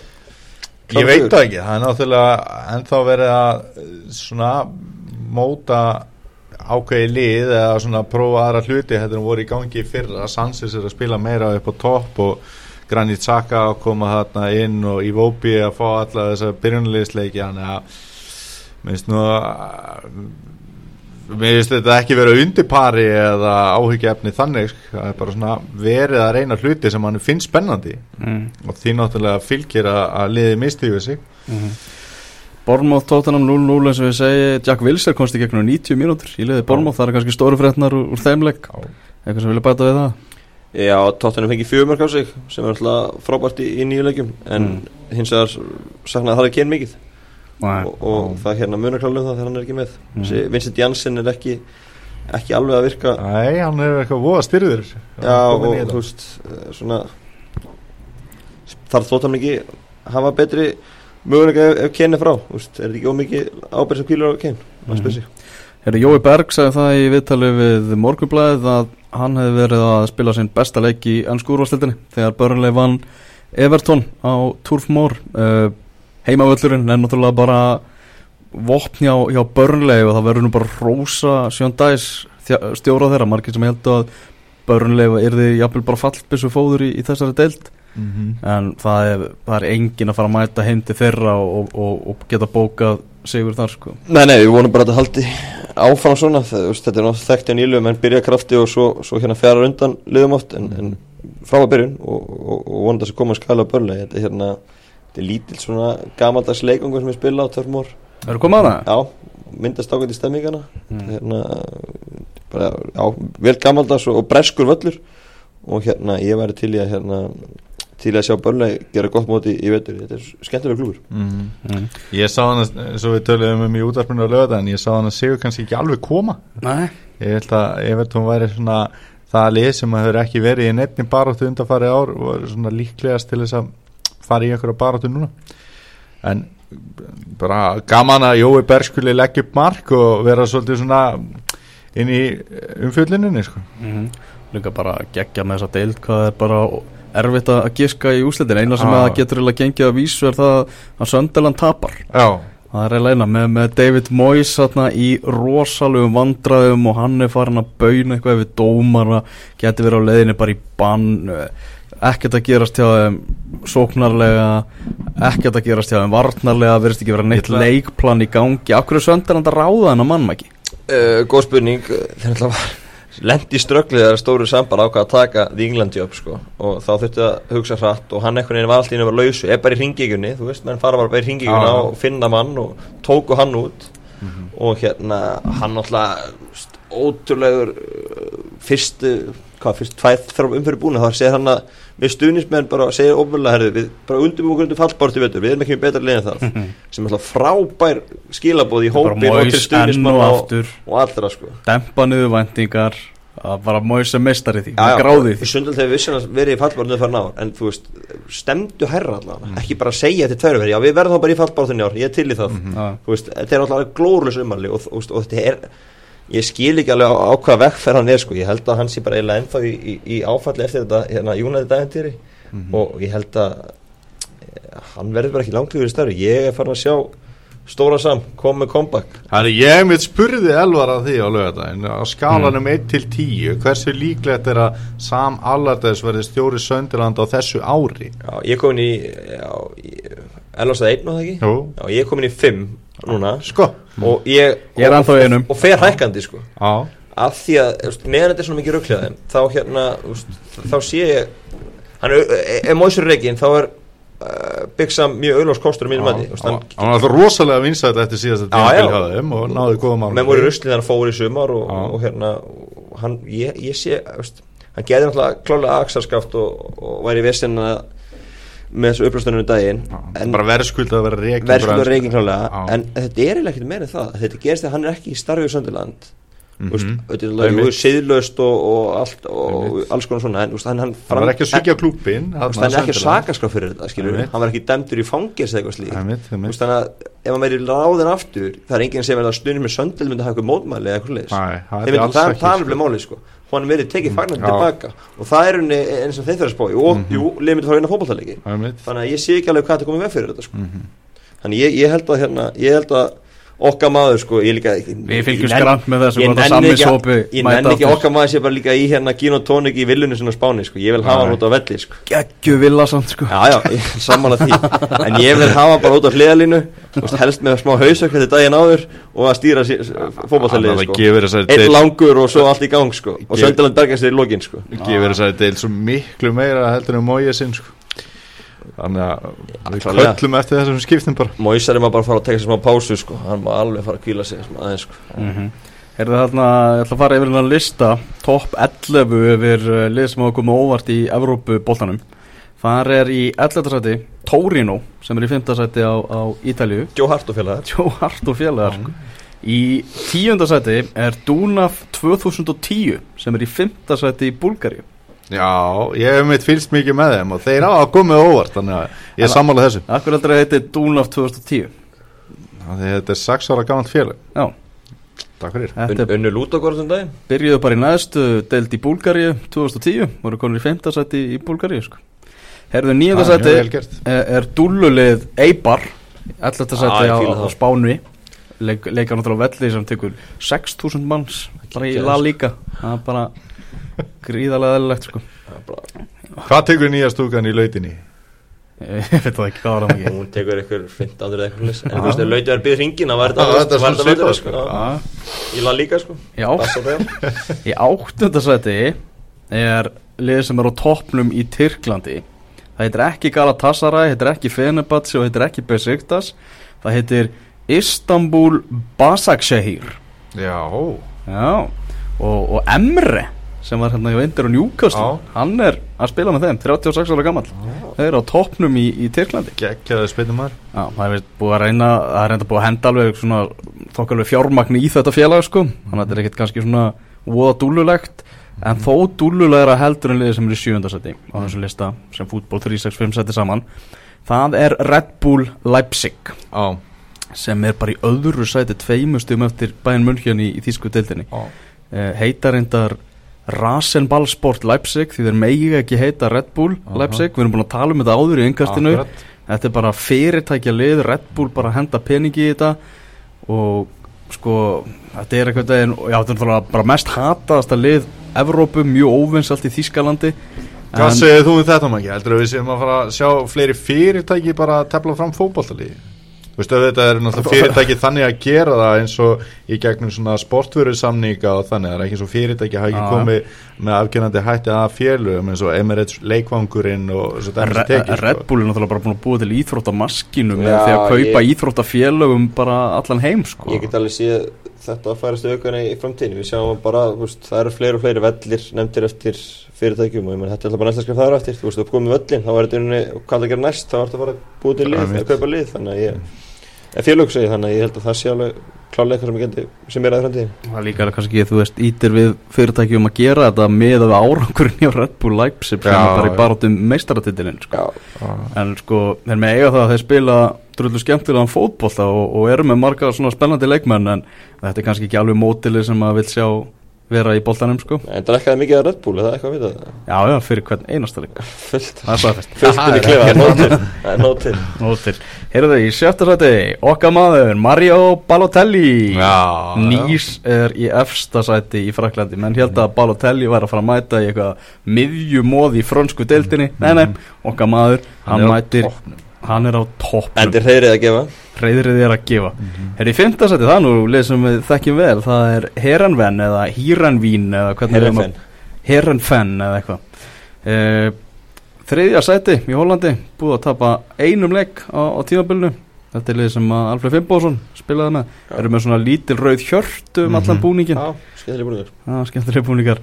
Ég veit það ekki, það er náttúrulega ennþá verið að eh, svona móta ákveði lið eða svona prófa aðra hluti þetta er voru í gangi fyrra. Sansis er að spila meira upp á topp og Granit Xhaka að koma þarna inn og Iwobi að fá alla þessa byrjunliðsleiki þannig að minnst nú að mér finnst þetta ekki vera undirpari eða áhyggjaefni þannig sko. það er bara svona verið að reyna hluti sem hann finnst spennandi. Mm. og því náttúrulega fylgir að, að liði mistiðu sig. Mm Bournemouth Tottenham 0-0 eins og ég segi. Jack Wilson komst í gegnum 90 mínútur í liði Bournemouth, það er kannski stóru fréttnar úr, úr þeimleik eitthvað sem vilja bæta við það? Já, Tottenham fengi fjögumörk á sig sem er alltaf frábært í, í nýju leikjum. En hins vegar saknaði það ekki enn mikið. Og, og það hérna munar klálega um það þegar hann er ekki með. Mm. Vincent Janssen er ekki ekki alveg að virka Nei, hann er eitthvað voða styrður. Já, og þú veist eh, svona þarf Tottenham ekki hafa betri möguleika ef, ef er frá þú veist, er þetta ekki ómikið ábyrgð sem kvílar á Mhm. maður spyr sig. Herri, Jói Berg sagði það í viðtali við Morgunblæðið að hann hefði verið að spila sinn besta leik í ennsku úrvastildinni þegar Burnley vann Everton á Turf Moor. Uh, heimavöllurinn er náttúrulega bara vopn hjá, hjá Burnley og það verður nú bara rosa Sjón Dæs stjóra þeirra. Margir sem heldur að Burnley er þið jafnvel bara fallbissu fóður í, í þessari deild. Mm -hmm. en það er, það er engin að fara að mæta heim til þeirra og, og, og geta bókað sigur þar sko. Nei, nei, við vonum bara að þetta haldi áfram svona. Það, þetta er náttúrulega þekkt í nýlu menn byrja krafti og svo, svo hérna fjara undan liðum oft en, en frá að byrjun og, og, og vonum þess að koma að skala á börnlega þetta er hérna, þetta er lítill svona gamaldags leikungur sem við spila á törfmór Það eru komað það? Já, myndast ákveðt í stemmingana mm. hérna, bara, já, vel gamaldags og, og breskur völlur og hérna, ég væri til í að hérna til að sjá börnlega gera gott móti í vetur þetta er skemmtilega klúfur mm. mm. Ég sá hann að, svo við töluðum um í útarpinu á löða, en ég sá hann að Sigur kannski ekki alveg koma Nei. ég held að Evertón væri svona það lið sem að hefur ekki verið í nefni baróttu undanfari ár og svona líklegast til þess að fara í einhverja baróttu núna en bara gaman að Jói Berg skuli leggja upp mark og vera svolítið svona inn í umfjöllinni sko. mm -hmm. Líka bara gegja með þessa deild hvað er bara erfitt að giska í úslitin eina sem ah. getur eiginlega gengið að vísu er það að Söndaland tapar Já. það er eiginlega eina með, með David Moyes þarna, í rosalugum vandraðum og hann er farin að bauna eitthvað við dómar getur verið á leiðinni bara í bann ekkert að gerast hjá þeim sóknarlega ekkert að gerast hjá þeim varnarlega verðist ekki vera neitt leikplan í gangi. Akkur er Söndaland að ráða henn að mannmæki? Uh, góð spurning. Lendi strögglið þegar stóru sambar ákvað að taka The England job sko. Og þá þurfti að hugsa hratt og hann einhvern veginn var alltaf inn að vera lausu, er bara í ringíkunni þú veist, menn fara bara bara í ringíkunna ah, og finna mann og tóku hann út. Mm -hmm. og hérna, hann alltaf ótrúlegur fyrstu, hvað, fyrst tvæð umfyrir búin þá segir hann að við stuðnismenn bara segja ofurlega herðu, við bara undirbúum okkur undir fallbártu vetur, við erum ekki með betra leginn þar mm -hmm. sem er alltaf frábær skilabóð í hópin og til stuðnismann og, og allra sko. Dempa niður vendingar að bara móisa mestari því, gráði því. Sundal þegar við vissum að verið í fallbártu fyrir náður en þú veist, stemdu herra allavega. Mm. ekki bara segja til tverju verið, já við verðum þá bara í fallbártunni ár, ég er til í það. Mm -hmm. þú veist, þetta er alltaf glórulis umarli og, og, og þetta er ég skil ekki alveg á, á hvaða vekkferð hann er sko, ég held að hann sé bara eiginlega ennþá í, í, í áfalli eftir þetta hérna júnaði dagentýri mm -hmm. og ég held að hann verður bara ekki langt yfir stærri, ég er farin að sjá stóra sam, kom með comeback Þannig ég mitt spurði elvar að því á lögadaginn, á skalanum mm. 1 til 10 hversu líklegt er að Sam Allardags verði stjóri Söndiland á þessu ári? Já, ég kom inn í elvar staði 1 og það ekki? Jú. Já, ég kom inn í 5 núna sko og ég, ég er og, og, og fer hækkandi sko. Á. af því að meðan þetta er svona mikið rökklegaðum þá hérna þá sé ég hann er, er móðsur reygin þá er uh, byggsa mjög auðvars kostur á mínum mati hann var alltaf rosalega vinsætt eftir síðast að og náðu góða mánu menn voru ruslið hann fór í sumar og, og hérna hann, ég, ég sé hann geði náttúrulega klálega aksarskaft og væri vissin að með þessu upplöstunum í daginn bara verðskuld að vera reygin verðskuld að reygin klálega en þetta er eiginlega ekkert meira það. Þetta gerist þegar hann er ekki í starfið Söndiland mm -hmm. þetta er siðlöst og, og allt og alls konar svona en hann, hann var ekki að sykja klúpin hann er ekki að sakaskrá fyrir þetta hann var ekki dæmdur í fangis eða eitthvað slík þannig að ef hann meiri ráðin aftur það er enginn sem er að stundin með Söndild myndi að hafa eitthvað mótmæli eða eitthvað það er alveg málið sko. Hann verið tekið fagnandi tilbaka. Og það er eins og þeir þurfa að spá og mm -hmm. jú, liðið myndi að fara inn á fólkváltalegi þannig að ég sé ekki alveg hvað þetta komið ég, ég að ég að okkar maður sko ég líka við fylgjum skrant með þessu ég nenni ekki okkar maður sé bara líka í hérna gin og tónik í villunni svona spáni sko. Ég vil hafa hann út á velli sko. Geggju villa samt sko. Já já samanlega því. En ég vil hafa bara út á hliðalínu helst með smá hausök þetta daginn áður og að stýra fókbaltaliði sko. einn langur og svo allt í gang sko. Og Söndaland bergast þér í lokin sko. Gefur þess að þetta er svo miklu meira heldur en móið sinn sko þannig að við köllum eftir þessum skiptum bara Móisar er maður bara að fara að teka sér smá pásu sko. hann má alveg fara að kvíla sig aðeins sko. mm -hmm. Er það þarna, ég ætla að fara yfir að lista top 11 yfir uh, lið sem hafa komið óvart í Evrópu-bóltanum þar er í 11. sæti Torino sem er í 5. sæti á, á Ítalju Joe Hart og félagar Joe Hart og félagar sko. í 10. sæti er Dunaf 2010 sem er í 5. sæti í Búlgari Já, ég hef meitt fylst mikið með þeim og þeir á að komið óvart þannig að ég er sammálað þessu Akkur heldur að þetta er Dúnaf 2010 Þetta er 6 ára gammalt félag Já Takk fyrir Unnu Lútagórðum dag Byrjuðu bara í næstu deild í Búlgaríu 2010 voru konur í 5. seti í Búlgaríu sko. Herðu nýjönda seti er, er dúlulið Eibar 11. seti á, á Spánu leik, leika náttúrulega á velli sem tekur 6.000 manns sko. Liga það er bara gríðarlega eðlilegt sko. Það er bara- Hvað tekur nýja stúkan í lautinni? ég veit það ekki hvað var það ekki. Hún tekur ykkur 15 eða eitthvað En þú veist, ef lautið er byggð hringin Það svona var svipað, þetta sko. sko. Já, Í la líka sko. Já, í áttundasæti er liðið sem er á toppnum í Tyrklandi. Það heitir ekki Galatasaray, heitir ekki Fenerbahce og heitir ekki Besiktas. Það heitir Istanbul Basaksehir. Já, Já, og, og Emre sem var hérna hjá Indir og Newcastle. Hann er að spila með þeim 36 ára gammal þau eru á toppnum í, í Tyrklandi. Geggjaði spinnumar Já, það er búið að reyna það er reynda búið að henda alveg svona þokkalveg fjármagn í þetta félag sko. Þannig að þetta er ekkert kannski svona voða dúllulegt. En þó dúllulegra heldur en liðið sem er í sjöfundarsæti á þessu lista sem fútból 365 seti saman. Það er Red Bull Leipzig. Já, sem er bara í öðru sæti tveimustum eftir bæinn München í, í þýsku deildinni. Já, uh, heita reyndar Rasenballsport Leipzig því þeir megi ekki heita Red Bull. Leipzig, við erum búin að tala um þetta áður í yngastinu þetta er bara fyrirtækja lið Red Bull bara henda peningi í þetta og sko þetta er eitthvað já, þetta er bara mest hataðasta lið Evrópu, mjög óvinnsalt í Þýskalandi Hvað segir þú um þetta ekki? Heldur að við séum að fara að sjá fleiri fyrirtæki bara að tefla fram fótballtalíði? Þú veist, þetta er náttúrulega fyrirtæki þannig að gera það eins og í gegnum svona sportvöru samninga og þannig, það er ekki svo fyrirtæki hafa ekki Já. komið með afgjörnandi hætti að félögum eins og Emirates leikvangurinn og svo dæmis Re að teki Red Bull er náttúrulega bara búin að búa til íþróttamaskinu með því að kaupa ég- íþróttafélögum bara allan heim sko. Ég get alveg séð þetta að færast aukana í framtíðinu Við sjáum bara, þú veist, það eru fleiri og fleiri vellir nefndir eftir fyrirtækjum og ég menn þetta er alltaf bara næsta skrif þar eftir Þú veist, þú komið völlin, þá var þetta unni hvað það að gera næst, þá var þetta bara að búa til lið, Einmitt. að kaupa lið Þannig að ég, en félög segi þannig að ég held að það sé alveg klálega eitthvað sem ég geti, sem er að framtíðin það er líka kannski, þú veist, ítir við fyrirtækjum að gera þetta með að árangurinn hjá Red Bull Leipzig sem er bara í barátum meistaratitilinn sko. Já, en sko, þeir með eiga það að þeir spila drullu skemmtilegan fótbolta og, og eru með marga svona spennandi leikmenn en þetta er kannski ekki alveg mótilið sem að vil sjá vera í boltanum sko. en það er ekki mikið að Red Bull, er það eitthvað að vita? Já, já, fyrir hvern einasta leik. (laughs) Fullt, það er staðfest fullt inn í klefa, það er nóg til. Það er nóg til. Nótil. Heyrðu í sjötta sæti okkar maður, Mario Balotelli. Já, Nýs er í efsta sæti í Fraklandi menn held að Balotelli var að fara að mæta í eitthvað miðjumóð í frönsku deildinni. Nei, nei, okkar maður, hann, er mætir. Hann er á toppnum. Endir þeirrið að gefa. Reyðrið er að gefa. Heyrðu í fymta sæti, það er nú leið sem við þekkjum vel það er Heranven eða Híranvín eða hvernig við erum að- Herrenfen Herenfen eða eitthvað. Uh, Þriðja sæti í Hollandi búið að tapa einum leik á, á tímabilinu. Þetta er liðið sem að Alfred Fimboðsson spilaði með. Já. Eru með svona lítil rauð hjörtu um allan Mhm. búningin Já, skemmtileg búningar. Já, skemmtilega búningar.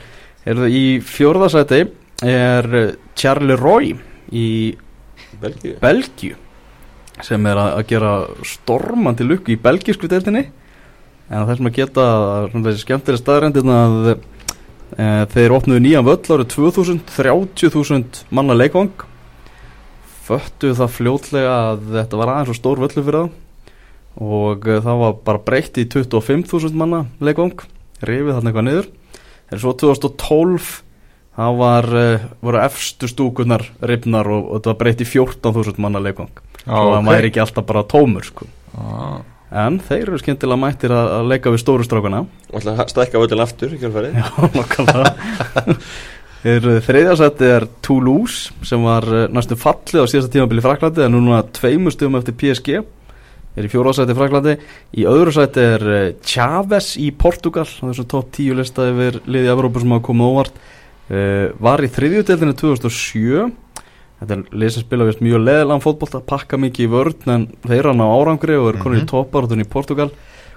Eru það í fjórða sæti er Charlie Roy í Belgíu. Belgíu sem er að, gera stormandi lukku í belgísku deildinni. En sem að geta þessi skemmtilega staðrændin að e, þeir opnuðu nýjan völl árið 2000 30.000 manna leikvang. Föttu það fljótlega að þetta var aðeins og stór völlu fyrir það og það var bara breytt í 25.000 manna leikvang. Rifið þarna eitthvað niður. En svo 2012 það var, uh, voru efstu stúkunar rifnar og, og þetta var breytt í 14.000 manna leikvang. Já, svo það ok. væri ekki alltaf bara tómur sko. Já. en þeir eru skemmtilega mættir að, að leika við stóru strákuna Og ætla að stækka völlin aftur í kjálfæri já, nokkulega (laughs) þeir þriðjarsætti er Toulouse sem var eh, næstu fallið á síðasta tímabili í Fraklandi en núna tveimur stöðum eftir PSG er í fjóraðsætti í Fraklandi í öðru sætti er eh, Chaves í Portugal á þessum topp 10 lista yfir liði Evrópu sem hafa komið óvart uh, var í þriðjudeldinu 2007 þetta er lið sem spila vist mjög leðilegan fótbolta pakka mikið í vörn en þeir eru hann á árangri og eru konur í Mhm. topparátun í Portugal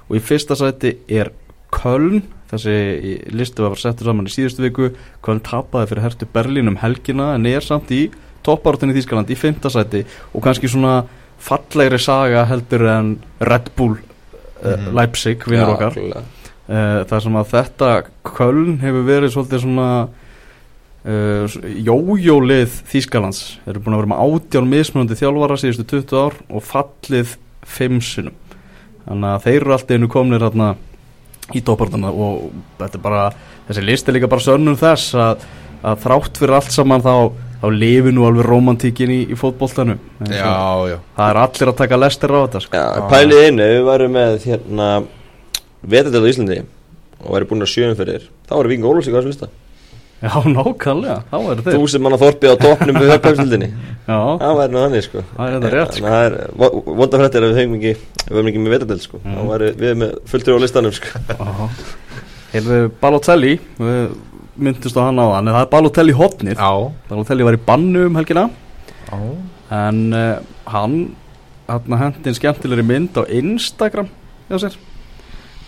og í fyrsta sæti er Köln þessi listu var settur saman í síðustu viku Köln tapaði fyrir hertu Berlín um helgina en er samt í topparátun í Þýskaland í fymta sæti og kannski svona fallegri saga heldur en Red Bull uh, Mhm. Leipzig vinnur okkar klálega. uh, þar sem að þetta Köln hefur verið svolítið svona uh, jójólið Þýskalands. Þeir eru búin að vera með átján mismunandi þjálfara síðustu 20 ár og fallið fimm sinum þannig að þeir eru alltaf einu komnir hérna í tópartana og þetta er bara þessi list er líka bara sönnum þess að, að þrátt fyrir allt saman þá þá lifi nú alveg romantíkin í, í já það er allir að taka lestir á þetta sko. Já, pælið einu, við værum með hérna Vetardel á Íslandi og væri búin að sjöum fyrir þá væri Víking Ólafsvík á þessu lista já, nákvæmlega, þá er þetta Þú sem manna þorpið á toppnum við höfpæmstildinni já, Það væri nú þannig sko. Það er þetta rétt sko. Það er vo- vonda fréttir að við höfum ekki við höfum ekki með Vetardel sko. Mm. þá væri við með fulltrú á listanum sko. Aha. Heyrðu, Balotelli við myndist á hann á hann en það er Balotelli hotnið. Já, Balotelli var í bannu um helgina. Já. En uh, hann hann hendin skemmtilegri mynd á Instagram hjá sér.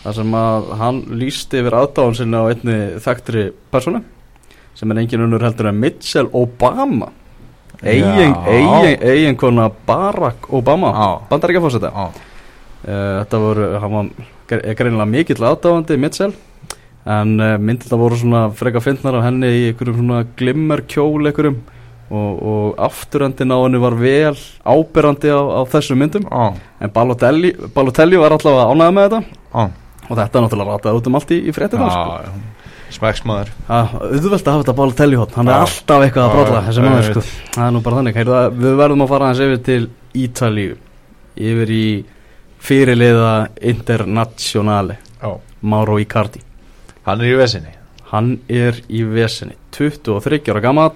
Þar sem að hann lísti yfir aðdáðan sinni á einni þekktri personu sem er engin unnur heldur en Mitchell Obama. Eigin, eigin, eigin kona Barack Obama bandar ekki að fórseta Uh, þetta voru, hann var er greinilega mikill aðdáðandi Mitchell en uh, myndirna voru svona freka fyndnar af henni í einhverjum svona glimmer kjól einhverjum. Og, og afturendin á henni var vel áberandi á, á þessum myndum. Já, en Balotelli, Balotelli var allavega ánægða með þetta. Já. Og þetta er náttúrulega rataði út um allt í, í fréttina sko. Er auðvelt að hafa þetta Balotelli hótt. Hann er Já. alltaf eitthvað að Já, brotla þessi maður sko. það er nú bara þannig. Heyrðu, það- við verðum að fara aðeins yfir til Ítalíu. Yfir í fyrirliða Internationale Já, Mauro Icardi. Hann er í vesinni. Hann er í vesinni. 23 ára gamall.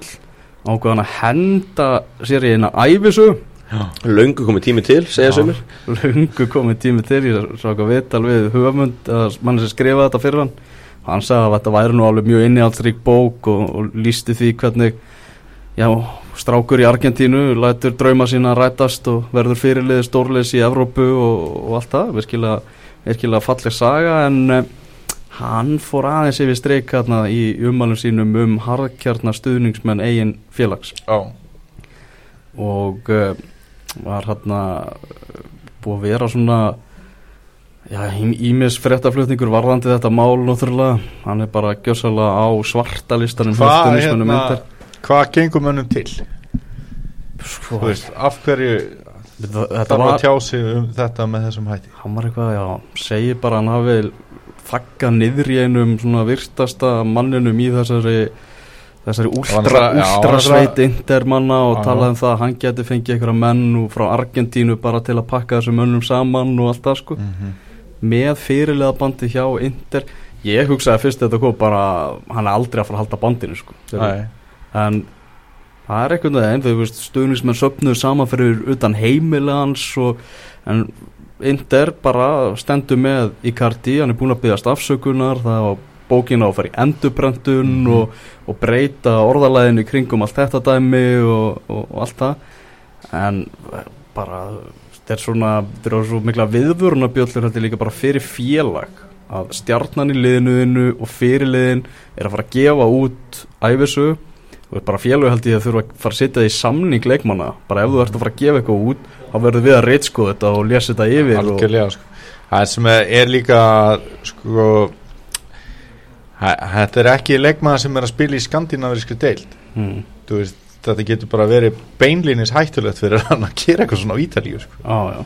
Ákveðan að henda sér í eina æfisu Löngu komið tími til, segja Já. sumir. Lungu komið tími til. Ég sá eitthvað viðtal við hugafmund mann sem skrifaði þetta fyrir hann hann sagði að þetta væri nú alveg mjög innihaldsrík bók og, og lísti því hvernig já, strákur í Argentínu lætur drauma sína rætast og verður fyrirliði stórleis í Evrópu og, og allt það, virkilega, virkilega falleg saga en uh, hann fór aðeins yfir streik hérna í ummælum sínum um harðkjarnar stuðningsmenn eigin félags. Já, og uh, var hérna búið að vera svona ímis fréttaflutningur varðandi þetta mál náttúrulega, hann er bara gjössalega á svarta listanum Hvað, hérna, hvað gengur mönnum til? Þú veist, af hverju þarf að tjá sig um þetta með þessum hætti? hann var eitthvað, já, segir bara hann hafi þakkað niður í einum svona virtasta manninum í þessari þessari últra, já, últrasveit intermanna og talaði um það að hann geti fengið einhverja menn frá Argentínu bara til að pakka þessum mönnum saman og allt það sko. Mm með fyrirlega bandi hjá Inter. Ég hugsaði fyrst þetta kom bara hann er aldrei að fara að halda bandinu sko. En það er einhvern veginn þau veist stuðningsmenn söpnuðu saman fyrir utan heimilans og en Inter bara stendur með Icardi, hann er búin að byggast afsökunar það var bókina að fara í endurbrendun Mhm. og, og breyta orðalæðinu í kringum allt þetta dæmi og, og, og allt það. En bara þetta er svona, þetta er svo mikla viðvörunabjöllur þetta er líka bara fyrir félag að stjarnan í liðinuðinu og fyrirliðin er að fara að gefa út æfisu og bara félög held ég að þurfa að fara að setja það í samning leikmanna. Bara ef þú ert að fara að gefa eitthvað út þá verður við að reitskoða þetta og lesa þetta yfir og, algjörlega sko. Það sem er, líka sko þetta er ekki leikmaður sem er að spila í skandinavískri deild. Mm, Þú veist, þetta getur bara verið beinlínis hættulegt fyrir hann að gera eitthvað svona á Ítalíu sko. á, já.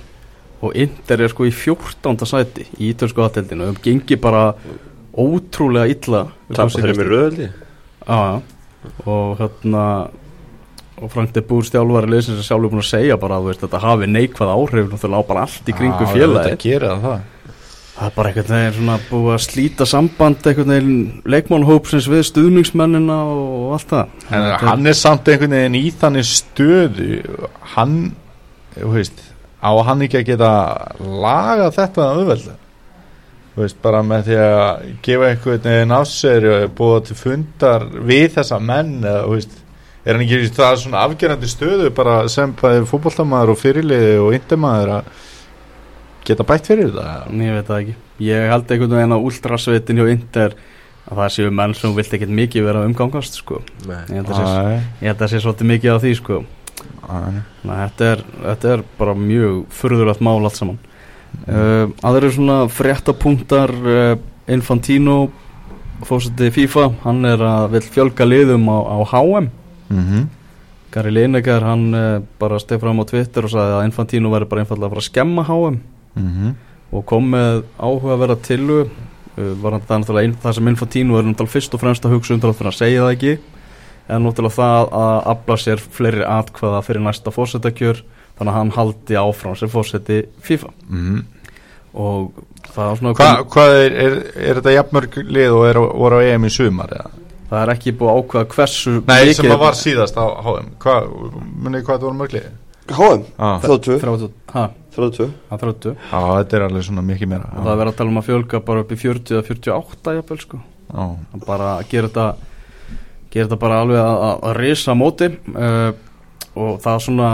og Inter er sko í 14. sæti í ítölsku aðteldinu og þeim gengi bara ótrúlega illa Tappa þeirra með röðli Já, já, og hérna og Frank de Boer stjálfari liðsins er sjálfur búin að segja bara að veist, þetta hafi neikvað áhrif náttúrulega á bara allt í kringu Já, félagi Þetta gerir það það er bara einhvern veginn svona búið að slíta samband einhvern veginn leikmannhópsins við stuðningsmennina og allt það. En hann er samt einhvern veginn í þannig stöðu. Hann, þú veist á hann ekki að geta laga þetta auðvelda þú veist, bara með því að gefa einhvern veginn af sér og búa til fundar við þessa menn eða, þú veist, er hann ekki það svona afgerandi stöðu bara sem bæði fótboltamaður og fyrirliði og indemaður að geta bætt fyrir þetta? Ég veit það ekki. Ég held einhvern veginn að últrasveitin hjá Inter að það séu menn sem vilt ekkert mikið vera að umgangast sko. Ég held að sé, Æ, ég held að sé svolítið mikið á því sko. Æ, Þannig að þetta er, þetta er bara mjög furðulegt mál allt saman. Uh, aðrir svona fréttapunktar uh, Infantino fórseti FIFA, hann er að vil fjölga liðum á, á HM mhm, Gary Lineker hann uh, bara steg fram á Twitter og sagði að Infantino væri bara einfallega að fara að skemma HM mhm, og kom með áhuga að vera tillu uh, var hann það náttúrulega það sem Infantino er náttúrulega fyrst og fremst að hugsa um til að segja það ekki er náttúrulega það að afla sér fleiri atkvæða fyrir næsta fórsetakjör þannig að hann haldi áfram sem fórseti FIFA mm. og það er svona Hva, hvað er, er, er þetta jafnmörg lið og er, voru á EM í sumar eða? það er ekki búið að ákveða hversu Nei, mikið- sem að var síðast á HM Hvað, munið hvað þetta voru mörg lið? HM, Ah. 32 32, ha, 32 það er 30 Já, þetta er alveg svona mikið meira. Og það er verið að tala um að fjölga bara upp í 40 eða 48 jafnvel sko. Já, að bara að gera þetta gera þetta bara alveg að, að, að risa móti. Uh, og það er svona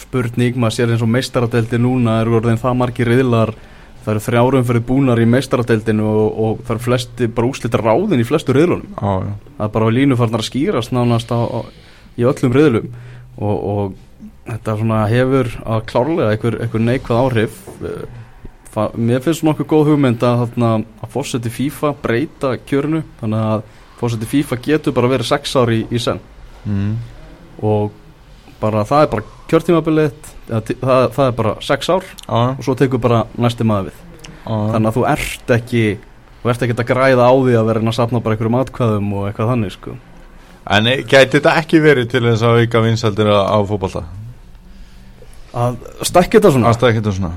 spurning, maður sér eins og meistaradeldi núna eru orðin það margir riðlar. Það eru þrjárum fyrir búnar í meistaradeldinu og, og það eru flesti bara úslita ráðin í flestu riðlunum. Já, já. Það er bara línu farnar að skýrast nánast á, á, í öllum riðlum. Og, og þetta svona hefur að klárlega einhver, einhver neikvað áhrif. Eh, mér finnst nokkuð góð hugmynd að, þarna, að fórseti FIFA breyta kjörnu þannig að fórseti FIFA getur bara verið sex ári í, í senn. Mm. og bara það er bara kjörtímabilið það, það, er bara sex ár Já, og svo tekur bara næsti maður við. Já. Þannig að þú ert ekki þú ert ekki að græða á því að vera að sapna bara einhverjum atkvæðum og eitthvað þannig sko. En eh, gæti þetta ekki verið til þess að auka vinsaldir á, fótbolta? Að stakka þetta svona? Aðstæða ekki þetta svona.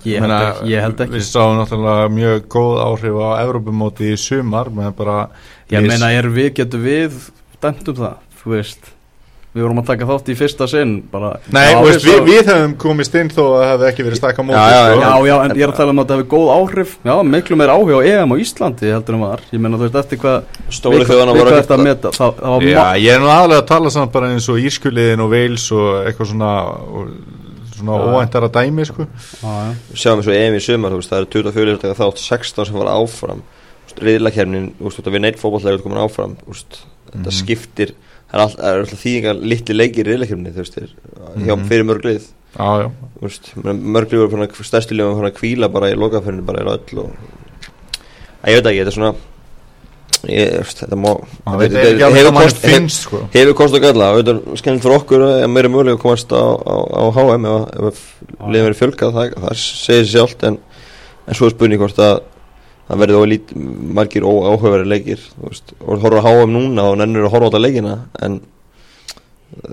Ég held, ekki, ég held ekki. Við sáum náttúrulega mjög góð áhrif á Evrópumóti í sumar ég meina er við getum við dæmt um það þú veist við vorum að taka þátt í fyrsta sinn bara Nei, Já, þú veist, við, við hefum komist inn þó að það hefði ekki verið stakka móti Já, já, sko. Já, já, en ég er að tala um að þetta hefur góð áhrif Já, miklu meir áhuga á EM á Íslandi heldur en var Ég meina þú veist eftir hvað Stóri þjóðana við voru að meta Það, það var Já, ég er nú aðalega að tala saman bara eins og Írskuliðin og Veils og eitthvað svona og, svona Já. óvæntara dæmi sko. Já, já. sjáum eins og EM í sumar, þú veist, það eru 24 taka þátt 16 sem var áfram riðlakernin, þetta þetta það er alltaf, er alltaf þýðingar litli leikir í riðlakerninni, þú veist, hjá Mhm. fyrir mörg lið, Já, já, þú veist mörg lið voru fann að, stærsti lið voru fann að kvíla bara í lokaferðinu, bara í öll og að ég veit ekki, þetta er svona ég, þetta má það veit ekki alveg hvað mann finnst sko. hefur kost og galla, þetta er skemmt fyrir okkur að meira mögulega að komast á, á, á HM ef, ef liðum verið fjölkað það, það segir sér sjálft en, en svo er spurning hvort að það verði ólít margir óáhugaveri leikir veist, og horfa á HM núna og nennur að horfa á þetta leikina en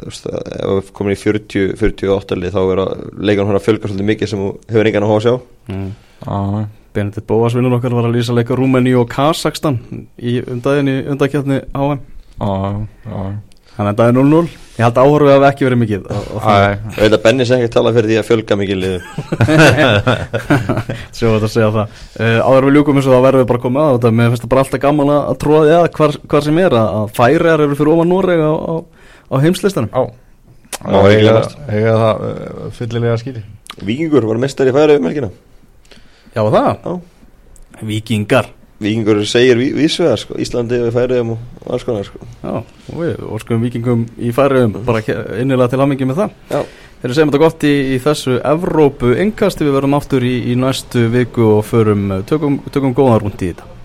veist, að ef við komin í 40, 48 lið þá er að leikan horfa að fjölka svolítið mikið sem þú hefur engan að hóða að sjá. Mm. Já, Benedikt Bóas vinnur okkar var að lýsa leika Rúmeni og Kazakstan í undaginn í undakjarni HM já, já Þannig að það er 0-0 Ég held að áhorfið hafi ekki verið mikið og, og það Æ, ég veit að Benni sé ekki að tala fyrir því að fjölga mikið Sjá (laughs) þetta að segja það. Uh, Áður en við ljúkum eins og þá verðum við bara komið að þetta. Mér finnst það bara alltaf gaman að, að tróða því að hvar, hvar sem er að, að færiðar eru fyrir ofan Noreg á, á, á heimslistanum. Já, eiga, það uh, fyllilega skýri. Víkingur var mestar í færi um helgina. Já það, Já. Víkingar Víkingur segir ví, vísvegar sko, Íslandi og færiðum og alls konar sko. Já, og við óskum vikingum í færiðum bara innilega til hamingi með það Já. Þeir segjum þetta gott í, í þessu Evrópu engasti við verðum aftur í, í næstu viku og förum, tökum, tökum góðan rúnd í þetta